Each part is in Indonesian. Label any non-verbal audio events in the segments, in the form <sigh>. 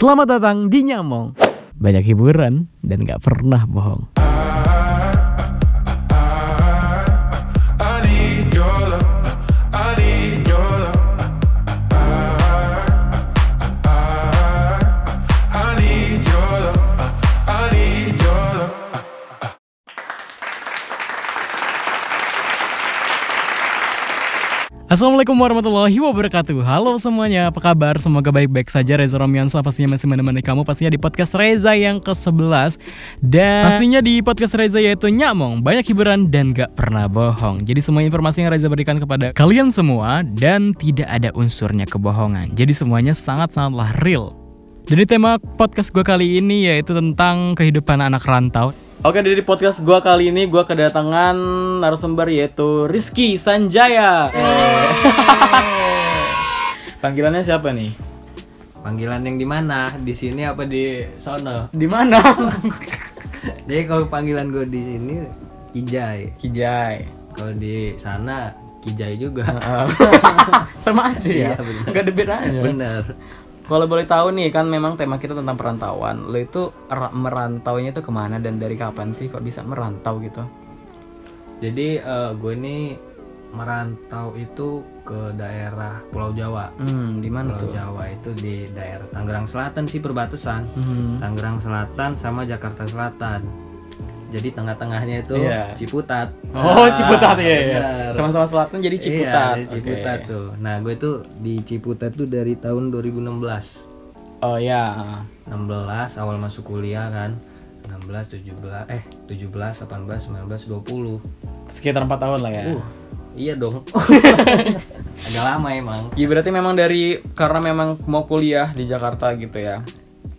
Selamat datang di Nyamong. Banyak hiburan dan gak pernah bohong. Assalamualaikum warahmatullahi wabarakatuh. Halo semuanya, apa kabar? Semoga baik-baik saja. Reza Romiansa pastinya masih menemani kamu Pastinya di podcast Reza yang ke-11 Dan pastinya di podcast Reza yaitu Nyamong. Banyak hiburan dan gak pernah bohong. Jadi semua informasi yang Reza berikan kepada kalian semua Dan tidak ada unsurnya kebohongan. Jadi semuanya sangat-sangatlah real. Jadi tema podcast gue kali ini yaitu tentang kehidupan anak rantau Oke dari podcast gue kali ini gue kedatangan narasumber yaitu Rizky Sanjaya <laughs> Panggilannya siapa nih? Panggilan yang di mana? Di sini apa di sono? Di mana? <laughs> Jadi kalau panggilan gue di sini Kijai. Kijai. Kalau di sana Kijai juga. <laughs> Sama aja ya. Iya, bener. Gak ada bedanya. Bener. Kalau boleh tahu nih kan memang tema kita tentang perantauan. Lo itu ra- merantaunya tuh ke mana dan dari kapan sih kok bisa merantau gitu? Jadi eh, gue ini merantau itu ke daerah Pulau Jawa. Hmm, di mana Pulau tuh? Jawa itu di daerah Tangerang Selatan sih perbatasan. Hmm. Tangerang Selatan sama Jakarta Selatan. Jadi tengah-tengahnya itu Iya. Ciputat. Oh, Ah, Ciputat ya. Sama-sama selatan jadi Ciputat. Iya, Ciputat Oke. tuh. Nah, gue tuh di Ciputat tuh dari tahun 2016. Oh ya. 16 awal masuk kuliah kan. 16, 17, eh 17, 18, 19, 20. Sekitar 4 tahun lah ya. Uh, iya dong. <laughs> Agak lama emang. Ya berarti memang dari karena memang mau kuliah di Jakarta gitu ya.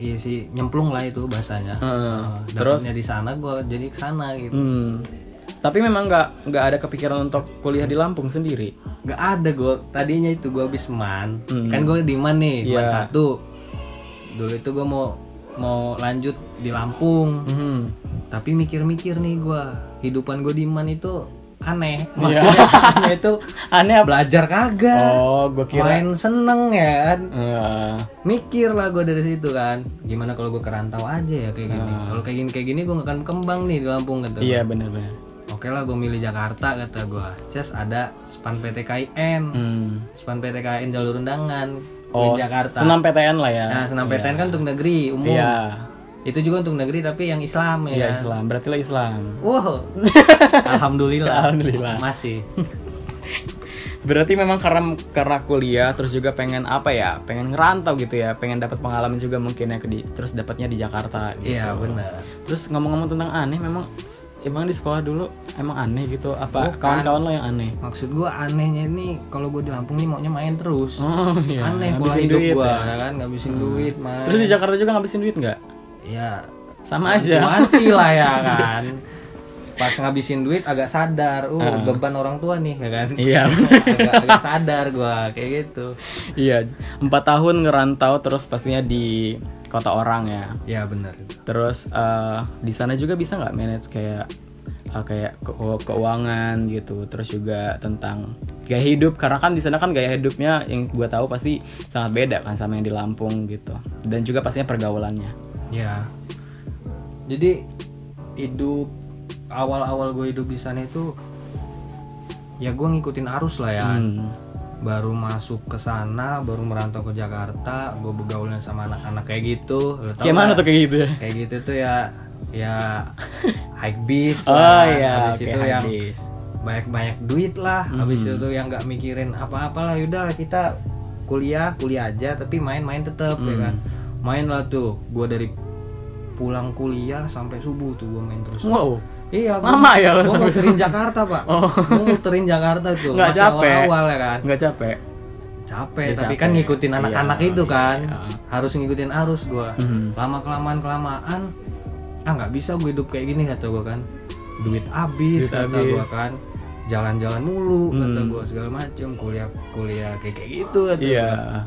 Iya sih, nyemplung lah itu bahasanya. Heeh. Eh, Terus? di sana gue jadi ke sana gitu. Hmm. Tapi memang nggak nggak ada kepikiran untuk kuliah di Lampung sendiri. Gak ada gue tadinya itu gue habis man Hmm. kan gue di man nih man Iya. satu dulu itu gue mau mau lanjut di Lampung Hmm. tapi mikir-mikir nih gue kehidupan gue di man itu aneh Iya. maksudnya <laughs> aneh itu Aneh apa? belajar kagak Oh, gue kira. main seneng ya kan Eh, mikir lah gue dari situ kan gimana kalau gue kerantau aja ya kayak gini kalau kayak gini kayak gini gue gak akan kembang nih di Lampung Ah. iya gua. benar-benar. oke lah gue milih Jakarta kata gue Just ada span PTKIN Hmm. Span PTKN jalur undangan Oh, di Jakarta. senam PTN lah ya. Nah, senam PTN kan untuk negeri umum. Iya. Itu juga untuk negeri tapi yang Islam ya. Iya? Islam. Berarti lo Islam. Wow. <laughs> Alhamdulillah. Alhamdulillah. Masih. <laughs> Berarti memang karena karena kuliah terus juga pengen apa ya? Pengen ngerantau gitu ya. Pengen dapat pengalaman juga mungkin ya di, terus dapatnya di Jakarta gitu. Iya, benar. Terus ngomong-ngomong tentang aneh memang emang di sekolah dulu emang aneh gitu apa kawan-kawan lo yang aneh? Maksud gua anehnya ini kalau gue di Lampung nih maunya main terus. Oh iya. Aneh pola ngabisin hidup duit gua, ya. ya kan ngabisin duit, main. Terus di Jakarta juga ngabisin duit nggak? Ya Sama aja. mati lah ya <laughs> kan. Pas ngabisin duit agak sadar, uh beban orang tua nih ya kan. Iya. <laughs> agak, agak sadar gua kayak gitu. iya. Empat tahun ngerantau terus pastinya di kota orang ya. Ya benar. Terus eh, di sana juga bisa nggak manage kayak eh, kayak ke- keuangan gitu. Terus juga tentang gaya hidup karena kan di sana kan gaya hidupnya yang gue tahu pasti sangat beda kan sama yang di Lampung gitu. Dan juga pastinya pergaulannya. Ya. Jadi hidup awal-awal gue hidup di sana itu ya gue ngikutin arus lah ya. Hmm. Baru masuk ke sana, baru merantau ke Jakarta, gue bergaulnya sama anak-anak kayak gitu. Lo tau Kayak mana tuh kayak gitu ya? Kayak gitu tuh ya ya <laughs> high bis Oh lah. iya, Habis oke itu yang habis. banyak-banyak duit lah. Habis Mhm. itu yang nggak mikirin apa-apa lah. Yaudah kita kuliah, kuliah aja tapi main-main tetep ya Hmm. kan. Main lah tuh. Gue dari pulang kuliah sampai subuh tuh gue main terus. Wow. Iya, Lama ya lo Gue sampai muterin Jakarta pak. Oh. Gue muterin Jakarta tuh. Nggak Masih capek? Awal ya kan. Nggak capek? Capek, Ya, tapi capek. kan ngikutin anak-anak Iya, itu kan. iya. Harus ngikutin arus gue. Mhm. Lama kelamaan kelamaan, ah nggak bisa gue hidup kayak gini kata gue kan. Duit habis Duit kata gue kan. Jalan-jalan mulu kata Hmm. gue segala macem kuliah kuliah kayak kayak gitu kata Iya. gua.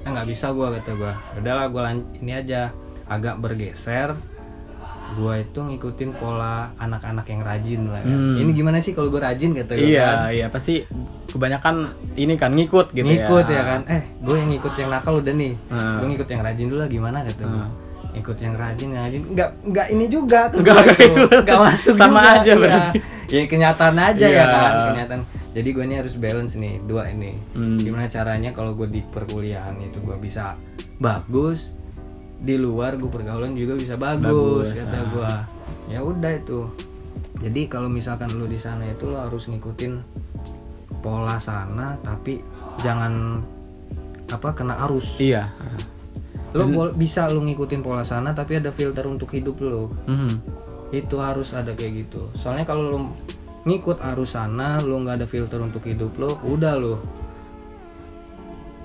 ah nggak bisa gue kata gue udahlah gue ini aja agak bergeser gua itu ngikutin pola anak-anak yang rajin lah kan. Hmm. ini gimana sih kalau gue rajin kata gue Iya, kan iya pasti kebanyakan ini kan ngikut gitu ngikut ya. ya kan eh gue yang ngikut yang nakal udah nih Hmm. gue ngikut yang rajin dulu lah gimana kata gue Hmm. ikut yang rajin yang rajin nggak nggak ini juga ke Nggak- gua tuh. nggak masuk Sama juga, aja iya. berarti. ya kenyataan aja Iya. ya kan kenyataan jadi gue ini harus balance nih dua ini Hmm. gimana caranya kalau gue di perkuliahan itu gue bisa bagus di luar gue pergaulan juga bisa bagus, Bagus, kata ah. gue ya udah itu jadi kalau misalkan lu di sana itu lo harus ngikutin pola sana tapi jangan apa kena arus Iya. lo bol- bisa lo ngikutin pola sana tapi ada filter untuk hidup lo Mhm. itu harus ada kayak gitu soalnya kalau lo ngikut arus sana lo nggak ada filter untuk hidup lo udah lo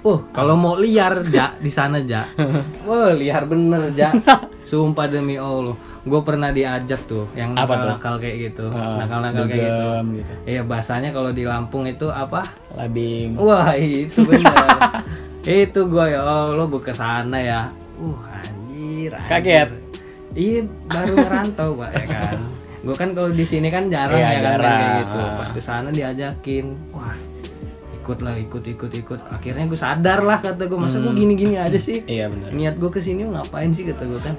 Oh, kalau mau liar ja di sana ja. <laughs> Wah, liar bener ja. <laughs> Sumpah demi Allah. Gue pernah diajak tuh yang nakal-nakal kayak gitu. Ah, Nakal-nakal kayak gitu. gitu. Iya, bahasanya kalau di Lampung itu apa? Labing. Wah itu <laughs> bener Itu gua ya Allah gue ke sana ya Uh anjir, anjir. Kaget? Iya baru ngerantau pak ya kan Gue kan kalau di sini kan jarang Iya, ya kan jarang. kayak gitu Pas ke sana diajakin Wah ikut lah ikut ikut ikut Akhirnya gue sadar lah kata gue Masa gue Hmm. gini-gini aja sih Iya benar. Niat gue ke sini ngapain sih kata gue kan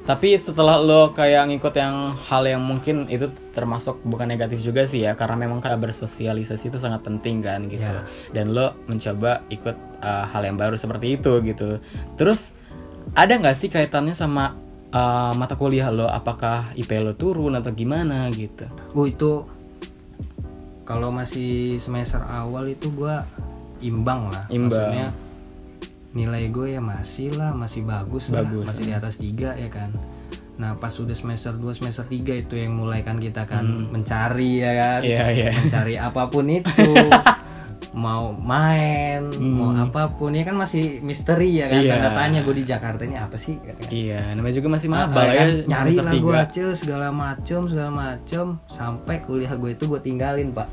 Tapi setelah lo kayak ngikut yang hal yang mungkin itu termasuk bukan negatif juga sih ya karena memang kayak bersosialisasi itu sangat penting kan gitu. Ya. Dan lo mencoba ikut uh, hal yang baru seperti itu gitu. Terus ada nggak sih kaitannya sama uh, mata kuliah lo? Apakah IP lo turun atau gimana gitu? Oh itu kalau masih semester awal itu gua imbang lah. Imbang. Maksudnya nilai gue ya masih lah, masih bagus, lah, Bagus, masih di atas tiga ya kan. Nah pas udah semester 2 semester 3 itu yang mulai kan kita kan mencari ya kan, Hmm. Iya, iya. mencari apa pun itu. <laughs> mau main, mau apa pun ya kan masih misteri ya kan. Hmm. Iya. Tanda tanya gue di Jakarta ini apa sih? Kan. Iya, namanya juga masih Ah, maba kan, ya. nyari semester lah gue acil segala macem segala macem sampai kuliah gue itu gue tinggalin pak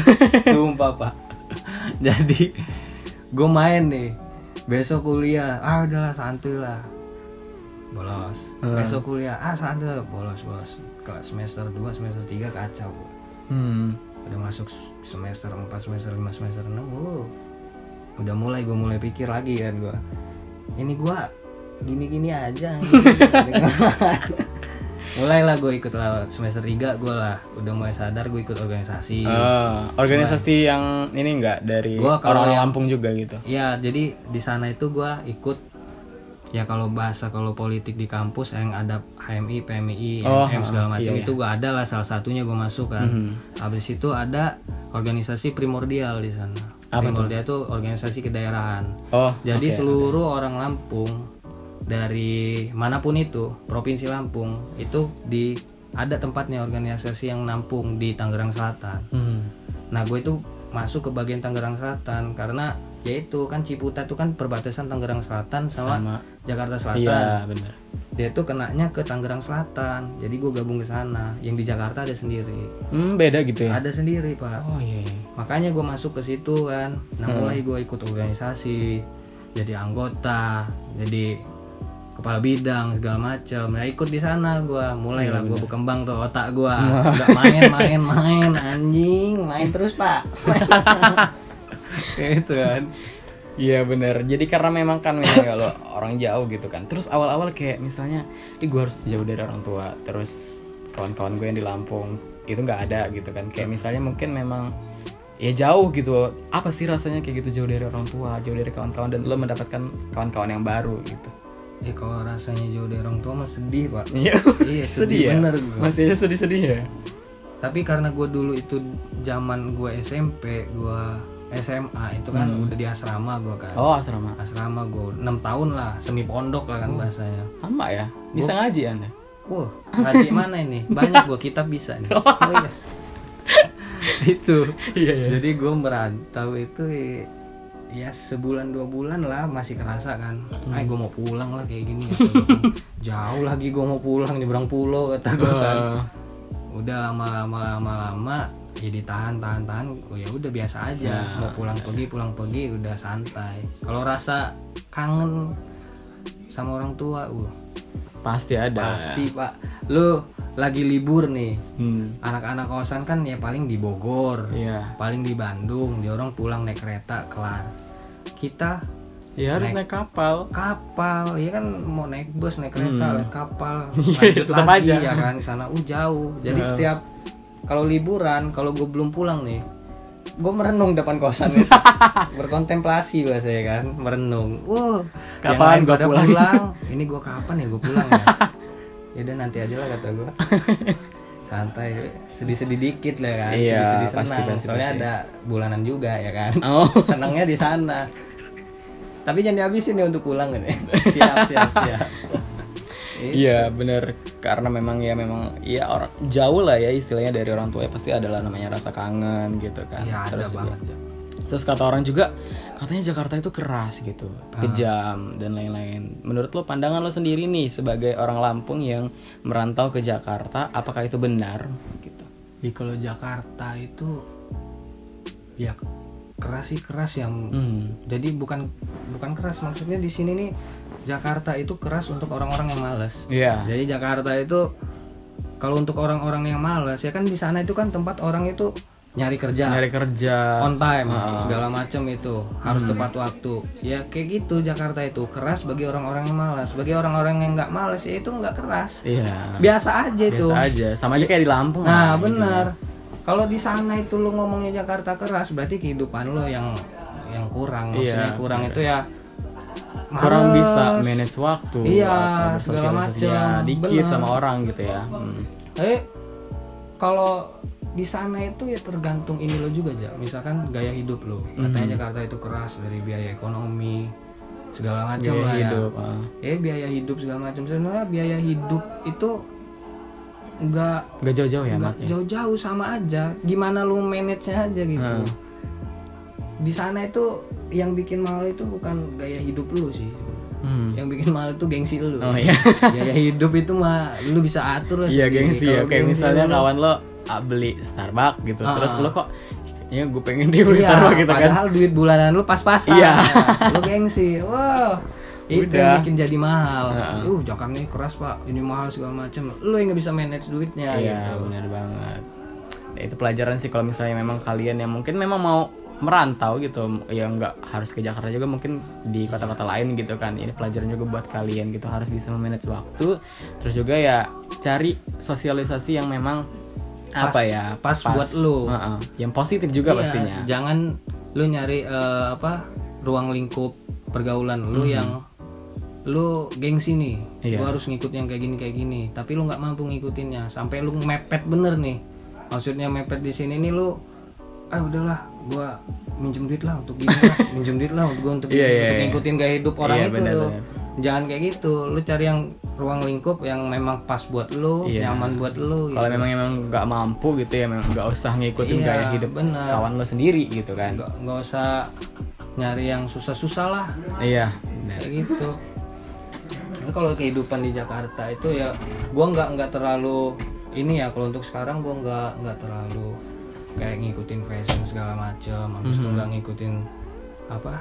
<laughs> sumpah pak jadi gue main nih besok kuliah ah udahlah santuy lah bolos Hmm. besok kuliah ah santuy bolos bolos ke semester 2 semester 3 kacau. Hmm. Udah masuk semester 4 semester 5 semester 6 wow. udah mulai gue mulai pikir lagi kan gue ini gue gini-gini aja. <laughs> Mulailah gue ikut lah semester 3 gue lah. Udah mulai sadar gue ikut organisasi. Oh, organisasi yang ini enggak dari orang-orang yang- Lampung juga gitu. ya jadi di sana itu gue ikut ya kalau bahasa kalau politik di kampus yang ada HMI, PMI, Oh, MM segala macam iya, itu gue ada lah salah satunya gue masuk kan. Mhm. Habis itu ada organisasi primordial di sana. Apa primordial itu organisasi kedaerahan. Oh, Jadi oke, seluruh orang Lampung dari mana pun itu provinsi Lampung itu di ada tempatnya organisasi yang nampung di Tangerang Selatan. Hmm. Nah gue itu masuk ke bagian Tangerang Selatan karena yaitu kan Ciputa itu kan perbatasan Tangerang Selatan sama, Sama. Jakarta Selatan. Iya, benar. Dia tuh kenanya ke Tangerang Selatan. Jadi gue gabung ke sana. Yang di Jakarta ada sendiri. Hmm, beda gitu ya. Ada sendiri pak. Oh iya. iya. Makanya gue masuk ke situ kan. Nah Hmm. mulai gue ikut organisasi, jadi anggota, jadi kepala bidang segala macam. Nah ikut di sana gue. Mulai Iya, lah gue berkembang tuh otak gue. <laughs> Nggak main main main anjing main terus pak. <laughs> Kayak <laughs> itu kan. Iya bener. Jadi karena memang kan memang <laughs> kalau orang jauh gitu kan. Terus awal-awal kayak misalnya, ih gue harus jauh dari orang tua. Terus kawan-kawan gue yang di Lampung itu nggak ada gitu kan. Kayak misalnya mungkin memang ya jauh gitu. Apa sih rasanya kayak gitu jauh dari orang tua, jauh dari kawan-kawan dan lo mendapatkan kawan-kawan yang baru gitu. Ya kalau rasanya jauh dari orang tua mah sedih pak. Iya. Iya, <laughs> sedih sedih ya. bener gua. Masih aja sedih-sedih ya. Tapi karena gue dulu itu zaman gue SMP, gue SMA itu kan udah di asrama gue kan. Hmm. Oh asrama. Asrama gue 6 tahun lah, semi pondok lah kan Oh. bahasanya. Sama ya. Bisa ngaji anda. Wah, ngaji mana ini? Banyak gue kitab bisa nih. <laughs> Oh, iya. itu. Iya Jadi gue merantau itu ya- ya sebulan dua bulan lah masih kerasa kan. Hmm. Ay gue mau pulang lah kayak gini. gua kan. <laughs> Jauh lagi gue mau pulang nyebrang pulau kata gue kan. Udah lama-lama lama-lama ya ditahan tahan tahan oh ya udah biasa aja Nah. mau pulang pergi pulang pergi udah santai kalau rasa kangen sama orang tua uh Pasti ada. pasti pak lu lagi libur nih Hmm. anak-anak kosan kan ya paling di Bogor Iya. paling di Bandung dia orang pulang naik kereta kelar kita Ya harus naik kapal. kapal ya kan mau naik bus naik kereta Hmm. naik kapal <laughs> Iya, lanjut lagi aja. ya kan sana uh jauh jadi Heeh. setiap kalau liburan kalau gue belum pulang nih gue merenung depan kosan <laughs> itu. Berkontemplasi bahasa ya kan merenung. Uh Kapan gua pada pulang? <laughs> ini gue kapan ya gue pulang ya? <laughs> Ya udah nanti aja lah kata gue santai sedih-sedih dikit lah kan Iya, sedih-sedih pasti, senang. pasti, soalnya pasti. ada bulanan juga ya kan. Oh. senangnya di sana. Tapi jangan dihabisin ya untuk pulang kan ya. Siap siap siap Iya bener karena memang ya memang ya orang jauh lah ya istilahnya dari orang tua ya pasti adalah namanya rasa kangen gitu kan. Iya ada Terus juga- banget ya. Terus kata orang juga katanya Jakarta itu keras gitu, kejam dan lain-lain. Menurut lo pandangan lo sendiri nih sebagai orang Lampung yang merantau ke Jakarta, apakah itu benar gitu? Jadi kalau Jakarta itu ya keras sih keras yang Hmm. jadi bukan bukan keras maksudnya di sini nih Jakarta itu keras untuk orang-orang yang malas. Iya. Jadi Jakarta itu kalau untuk orang-orang yang malas ya kan di sana itu kan tempat orang itu nyari kerja Nyari kerja. on time Heeh. segala macam itu harus tepat waktu ya kayak gitu Jakarta itu keras bagi orang-orang yang malas bagi orang-orang yang nggak malas ya itu nggak keras Iya. biasa aja itu Biasa aja, sama aja kayak di Lampung. nah lah, benar kalau di sana itu lu ngomongnya Jakarta keras berarti kehidupan lo yang yang kurang maksudnya Iya, kurang bener. itu ya kurang males. bisa manage waktu Iya, atau segala bersosialisasinya macam. dikit Bener. sama orang gitu ya. Hmm. eh kalau di sana itu ya tergantung ini lo juga aja misalkan gaya hidup lo Mhm. katanya Jakarta itu keras dari biaya ekonomi segala macam lah hidup. ya ah. eh biaya hidup segala macam sebenarnya biaya hidup itu nggak Gak jauh-jauh ya, nggak ya? jauh-jauh sama aja gimana lu manage nya aja gitu Hmm. Di sana itu yang bikin mahal itu bukan gaya hidup lu sih Hmm. yang bikin mahal itu gengsi lu Oh iya. <laughs> gaya hidup itu mah lu bisa atur lah Iya gengsi ya. Kayak misalnya lu- kawan lo ah, beli Starbucks gitu, Ah. terus lo kok kayaknya gue pengen deh beli Iya, Starbucks gitu kan. padahal duit bulanan lu pas-pasan Iya. <laughs> lu gengsi wow itu Udah. yang bikin jadi mahal Heeh. uh Jakarta ini keras pak ini mahal segala macam lu yang nggak bisa manage duitnya Iya gitu. benar banget. Ya, itu pelajaran sih kalau misalnya memang kalian yang mungkin memang mau merantau gitu, ya nggak harus ke Jakarta juga mungkin di kota-kota lain gitu kan. Ini pelajaran juga buat kalian gitu harus bisa memanage waktu. Terus juga ya cari sosialisasi yang memang Pas- apa ya pas buat lu. Heeh. yang positif juga Iya, pastinya. jangan lu nyari eh, apa ruang lingkup pergaulan lu yang lu gengsi nih. Iya. gua harus ngikut yang kayak gini kayak gini tapi lu nggak mampu ngikutinnya sampai lu mepet bener nih maksudnya mepet di sini nih lu ah udahlah gua minjem duit lah untuk gini lah <laughs> minjem duit lah untuk gua untuk, gini, iya, untuk iya. ngikutin gaya hidup orang Iya, itu benar, tuh benar. jangan kayak gitu lu cari yang ruang lingkup yang memang pas buat lu Iya. nyaman buat lu Kalau gitu. memang emang nggak mampu gitu ya memang nggak usah ngikutin Iya, gaya hidup benar. kawan lo sendiri gitu kan. nggak usah nyari yang susah-susah lah Iya. benar. kayak gitu Tapi kalau kehidupan di Jakarta itu ya gua nggak nggak terlalu ini ya kalau untuk sekarang gua nggak nggak terlalu kayak ngikutin fashion segala macam habis itu Mhm. nggak ngikutin apa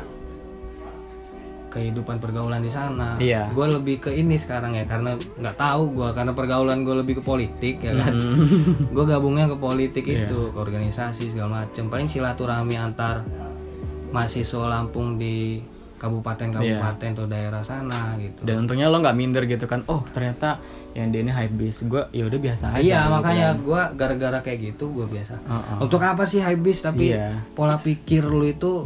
kehidupan pergaulan di sana Iya. gue lebih ke ini sekarang ya karena nggak tahu gua karena pergaulan gue lebih ke politik ya kan Hmm. gue gabungnya ke politik Iya. itu ke organisasi segala macam paling silaturahmi antar mahasiswa Lampung di kabupaten-kabupaten atau daerah sana gitu Dan untungnya lo nggak minder gitu kan. Oh ternyata yang dia ini hype beast gue ya udah biasa aja. iya gitu makanya kan. gua gara-gara kayak gitu gue biasa Heeh. untuk apa sih habis tapi Iya. pola pikir lu itu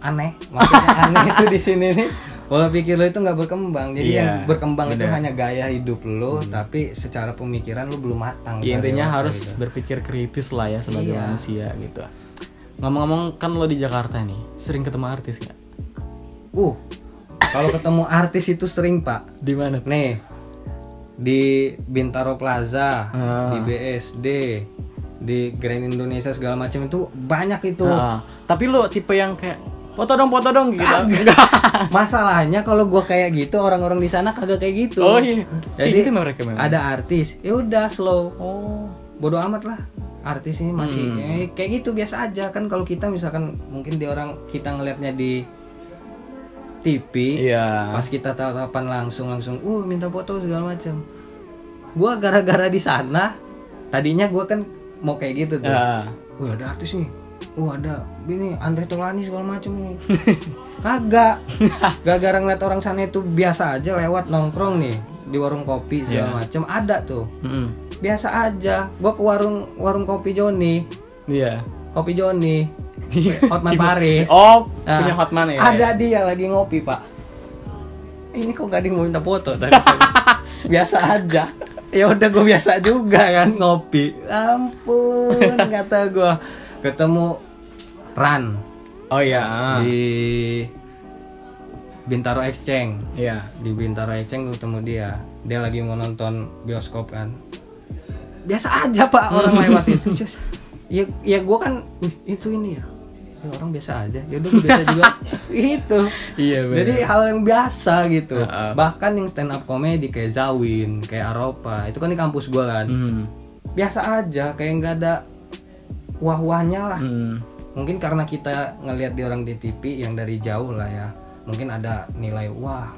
aneh maksudnya <laughs> aneh itu di sini nih pola pikir lu itu nggak berkembang jadi Iya, yang berkembang itu bener. Hmm. hanya gaya hidup lu tapi secara pemikiran lu belum matang Ya, intinya harus gitu. berpikir kritis lah ya sebagai Iya. manusia gitu. Ngomong-ngomong kan lo di Jakarta nih, sering ketemu artis nggak? uh kalau ketemu artis itu sering pak Di mana? nih di Bintaro Plaza Ah. di BSD di Grand Indonesia segala macam itu banyak itu Ah, tapi lo tipe yang kayak foto dong, foto dong gitu. <laughs> Masalahnya kalau gua kayak gitu orang-orang di sana kagak kayak gitu. Oh iya. Jadi gitu mereka memang. ada artis, ya udah slow. Oh. Bodoh amat lah. Artis ini masih Hmm. eh, kayak gitu biasa aja kan kalau kita misalkan mungkin di orang kita ngelihatnya di TV, Iya. pas kita tatapan langsung langsung, uh minta foto segala macam. gue gara-gara di sana tadinya gue kan mau kayak gitu tuh Ah. wah ada artis nih wah ada ini Andre Tolani segala macem <laughs> kagak gara-gara ngeliat orang sana itu biasa aja lewat nongkrong nih di warung kopi segala Iya. macem ada tuh biasa aja gua ke warung warung kopi Joni Iya. kopi Joni Hotman Paris. Oh, Nah, punya Hotman ya. ada dia lagi ngopi pak. Ini kok gak ada yang mau minta foto tadi? <laughs> Biasa aja. Ya udah gue biasa juga kan ngopi. Ampun <laughs> kata gue ketemu Ran. Oh iya. ah. di Bintaro Exchange. Iya. di Bintaro Exchange gue ketemu dia. Dia lagi mau nonton bioskop kan. Biasa aja pak orang <laughs> lewat itu. Just, ya ya gue kan "Wih, itu ini ya Ya, orang biasa aja ya udah biasa <laughs> juga itu Iya jadi hal yang biasa gitu Heeh. bahkan yang stand up comedy kayak Zawin kayak Aropa itu kan di kampus gue kan Hmm. biasa aja kayak nggak ada wah-wahnya lah Hmm. mungkin karena kita ngelihat di orang di TV yang dari jauh lah ya mungkin ada nilai wah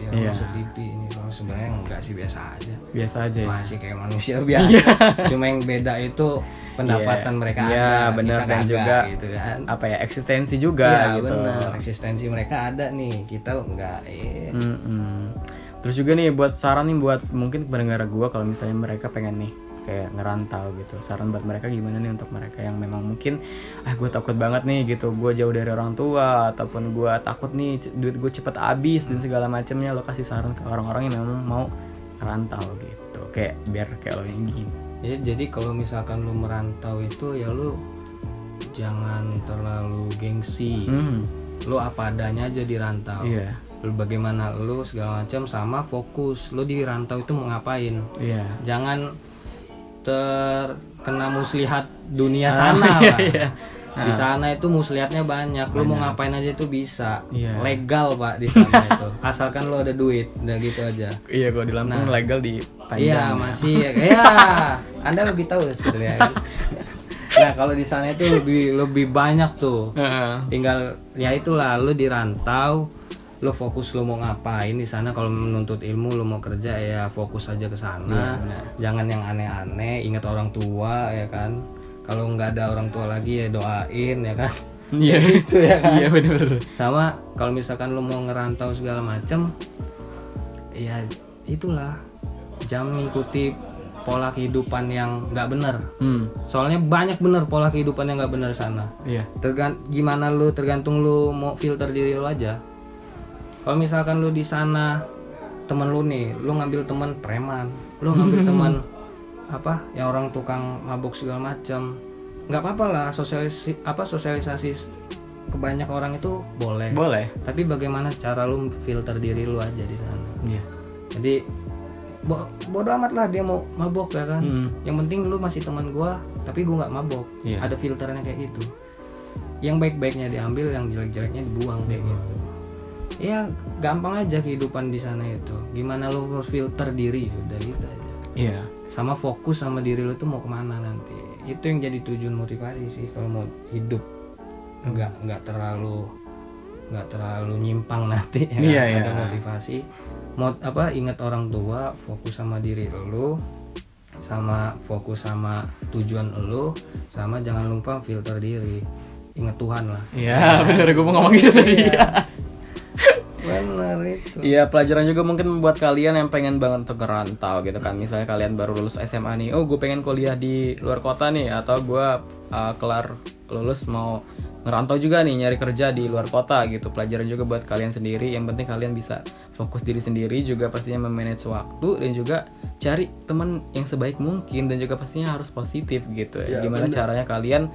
orang Iya. masuk TV ini orang sebenarnya enggak sih biasa aja Biasa aja. ya. masih kayak manusia biasa cuma yang beda itu pendapatan Iya. mereka ada benar kita dan kagak, juga gitu kan Apa ya eksistensi juga Iya, gitu. benar eksistensi mereka ada nih kita enggak iya. Mm-mm. Terus juga nih buat saran nih buat mungkin pendengar gua kalau misalnya mereka pengen nih kayak ngerantau gitu saran buat mereka gimana nih untuk mereka yang memang mungkin ah gue takut banget nih gitu gue jauh dari orang tua ataupun gue takut nih duit gue cepet habis dan segala macamnya lo kasih saran ke orang-orang yang memang mau ngerantau gitu kayak biar kayak lo yang gini Ya, jadi kalau misalkan lu merantau itu ya lu jangan terlalu gengsi. Hmm, lu apa adanya aja di rantau iya. Lu bagaimana lu segala macam sama fokus. Lu di rantau itu mau ngapain? Iya. Jangan terkena muslihat dunia Ah, sana iya, di sana itu muslihatnya banyak lu mau ngapain aja itu bisa Iya. legal pak di sana <laughs> itu asalkan lu ada duit udah gitu aja iya kalau di Lampung legal di panjang Iya ya. masih ya. ya. Anda lebih tahu sebenarnya. kan? <laughs> nah kalau di sana itu lebih lebih banyak tuh. Tinggal ya itulah lu di rantau, lu fokus lu mau ngapain di sana. Kalau menuntut ilmu lu mau kerja ya fokus aja ke sana. Jangan yang aneh-aneh. Ingat orang tua ya kan. Kalau nggak ada orang tua lagi ya doain ya kan. iya. <laughs> Itu ya kan. iya bener. Sama kalau misalkan lu mau ngerantau segala macem ya itulah. Jangan mengikuti pola kehidupan yang nggak bener. Hmm. Soalnya banyak bener pola kehidupan yang nggak bener sana. Iya. Tergan gimana lu tergantung lu mau filter diri lu aja. Kalau misalkan lu di sana temen lu nih lu ngambil temen preman. Lu ngambil <laughs> temen apa yang orang tukang mabuk segala macam. Nggak apa-apa lah sosialisasi apa sosialisasi ke banyak orang itu boleh. Boleh. Tapi bagaimana cara lu filter diri lu aja di sana? Iya. Jadi bo bodo amat lah dia mau mabok ya kan? Hmm. yang penting lu masih teman gua tapi gua nggak mabok Iya. ada filternya kayak gitu. Yang baik-baiknya diambil yang jelek-jeleknya dibuang kayak gitu. Ya gampang aja kehidupan di sana itu. Gimana lu filter diri udah gitu aja. Iya sama fokus sama diri lu tuh mau ke mana nanti. Itu yang jadi tujuan motivasi sih kalau mau hidup. Nggak nggak terlalu nggak terlalu nyimpang nanti ya. Kan? ada iya. motivasi. Mau apa ingat orang tua fokus sama diri lu sama fokus sama tujuan lu sama jangan lupa filter diri. Ingat Tuhan lah. Iya <laughs> bener gue mau ngomong gitu tadi. Iya. Itu Iya pelajaran juga mungkin buat kalian yang pengen banget untuk ngerantau gitu kan. Misalnya kalian baru lulus SMA nih Oh gue pengen kuliah di luar kota nih Atau gue uh, kelar lulus mau ngerantau juga nih nyari kerja di luar kota gitu. Pelajaran juga buat kalian sendiri. Yang penting kalian bisa fokus diri sendiri Juga pastinya memanage waktu Dan juga cari teman yang sebaik mungkin Dan juga pastinya harus positif gitu. Ya Gimana caranya kalian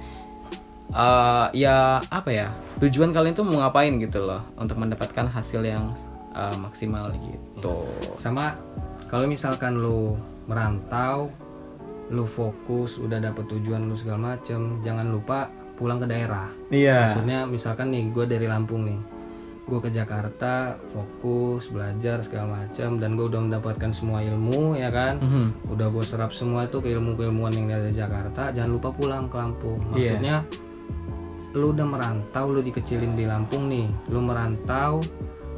eh ya apa ya tujuan kalian tuh mau ngapain gitu loh untuk mendapatkan hasil yang eh, maksimal gitu. Sama kalau misalkan lu merantau lu fokus udah dapet tujuan lu segala macem jangan lupa pulang ke daerah. Iya. Maksudnya misalkan nih gue dari Lampung nih. Gue ke Jakarta fokus belajar segala macam dan gue udah mendapatkan semua ilmu ya kan? Mhm. udah gue serap semua itu keilmu keilmuan yang dari Jakarta jangan lupa pulang ke Lampung. Iya. maksudnya lu udah merantau lu dikecilin di Lampung nih. Lu merantau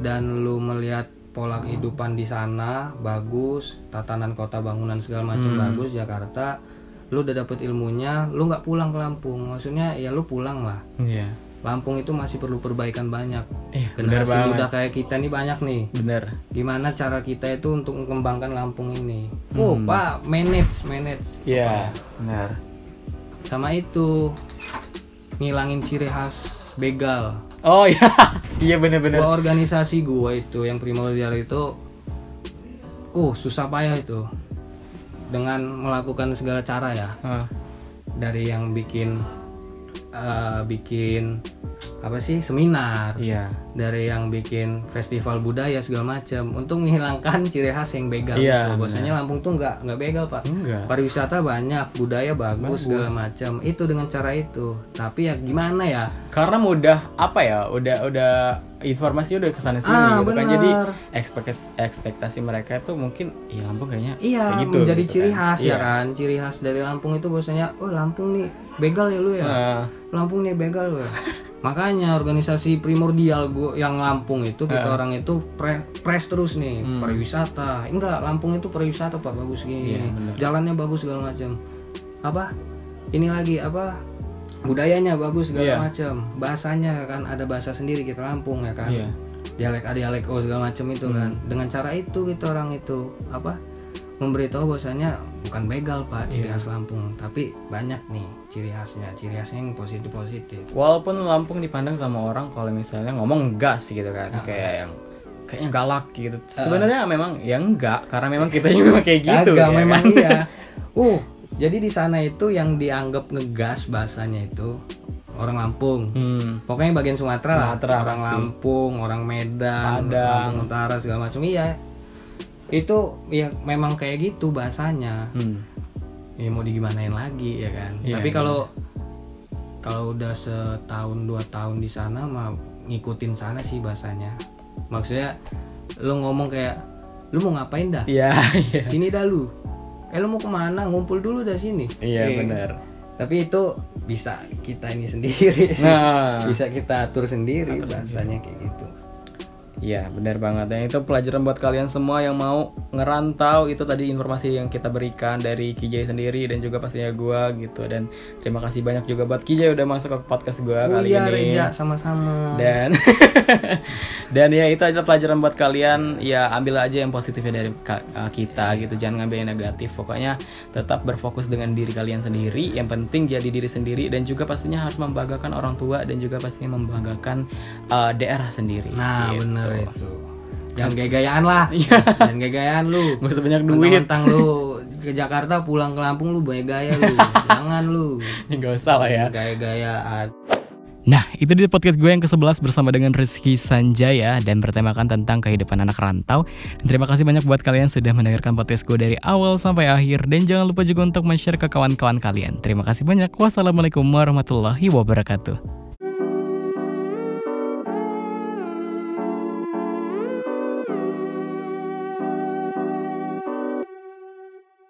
dan lu melihat pola kehidupan di sana bagus tatanan kota bangunan segala macam Hmm. bagus Jakarta lu udah dapet ilmunya lu nggak pulang ke Lampung. Maksudnya ya lu pulang lah. Iya. Lampung itu masih perlu perbaikan banyak. Bener generasi muda kayak kita nih banyak nih. Bener. gimana cara kita itu untuk mengembangkan Lampung ini? Oh pak manage manage. Iya, benar. sama itu ngilangin ciri khas begal Oh iya, <laughs> iya bener-bener. gua organisasi gua itu yang primordial itu uh susah payah itu. Dengan melakukan segala cara ya. Ah, dari yang bikin eh, bikin apa sih seminar iya. dari yang bikin festival budaya segala macam untuk menghilangkan ciri khas yang begal Iya, gitu. Bahwasanya Lampung tuh nggak nggak begal pak. Enggak. Pariwisata banyak, budaya bagus, Bagus. segala macam. Itu dengan cara itu. Tapi ya gimana ya? Karena mudah apa ya? Udah udah informasi udah ke sana sini Ah, gitu kan. bener. Jadi ekspektasi ekspektasi mereka itu mungkin ya Lampung kayaknya Iya, kayak gitu. menjadi gitu ciri kan. khas Iya. ya kan. Ciri khas dari Lampung itu bahwasanya, oh Lampung nih begal ya lu ya. Ah, Lampung nih begal lu ya. <laughs> Makanya organisasi primordial gua yang Lampung itu kita Ah. orang itu pre- press terus nih Hmm. pariwisata. Enggak, Lampung itu pariwisata Pak bagus gini. Iya, bener. Jalannya bagus segala macam. Apa? Ini lagi apa? Budayanya bagus segala Iya. macam. Bahasanya kan ada bahasa sendiri kita Lampung ya kan. Iya. Dialek dialek oh segala macam itu kan. Dengan cara itu kita orang itu apa? Memberitahu bahwasanya bukan begal Pak ciri Iya. khas Lampung, tapi banyak nih ciri khasnya. Ciri khasnya yang positif-positif. Walaupun Lampung dipandang sama orang kalau misalnya ngomong gas gitu kan, Ah. kayak yang kayaknya galak gitu. Sebenarnya memang ya enggak, karena memang kita memang kayak gitu Kagak, ya memang kan? iya. <laughs> Uh, jadi di sana itu yang dianggap ngegas bahasanya itu orang Lampung. Hmm. Pokoknya bagian Sumatera, lah. Sumatera orang pasti. Lampung, orang Medan, Padang. Utara segala macam. Iya. Itu ya memang kayak gitu bahasanya. Hmm. Ya mau digimanain lagi ya kan. Iya, Tapi iya. kalau kalau udah setahun dua tahun di sana mah ngikutin sana sih bahasanya. Maksudnya lu ngomong kayak lu mau ngapain dah? Iya, iya. sini dah lu eh lu mau ke mana? Ngumpul dulu dah sini. Iya, Eh, benar. tapi itu bisa kita ini sendiri sih. Nah. bisa kita atur sendiri. bahasanya kayak gitu Iya benar banget. Dan itu pelajaran buat kalian semua yang mau ngerantau. Itu tadi informasi yang kita berikan dari Kijay sendiri dan juga pastinya gua gitu. Dan terima kasih banyak juga buat Kijay udah masuk ke podcast gua oh kali iya ini. Reja sama-sama. Dan <laughs> dan ya itu adalah pelajaran buat kalian. Ya ambil aja yang positifnya dari uh, kita gitu. Jangan ngambil yang negatif. Pokoknya tetap berfokus dengan diri kalian sendiri. Yang penting jadi diri sendiri dan juga pastinya harus membanggakan orang tua dan juga pastinya membanggakan uh, daerah sendiri. Nah gitu. Bener itu jangan gaya-gayaan lah. Jangan gaya-gayaan lu. Gak usah banyak duit. Mentang-mentang lu ke Jakarta pulang ke Lampung lu banyak gaya lu. <laughs> Jangan lu. Gak usah lah ya. Gaya-gayaan. Nah, itu dia podcast gue yang ke-11 bersama dengan Rizky Sanjaya dan bertemakan tentang kehidupan anak rantau. Dan terima kasih banyak buat kalian sudah mendengarkan podcast gue dari awal sampai akhir. Dan jangan lupa juga untuk men-share ke kawan-kawan kalian. Terima kasih banyak. Wassalamualaikum warahmatullahi wabarakatuh.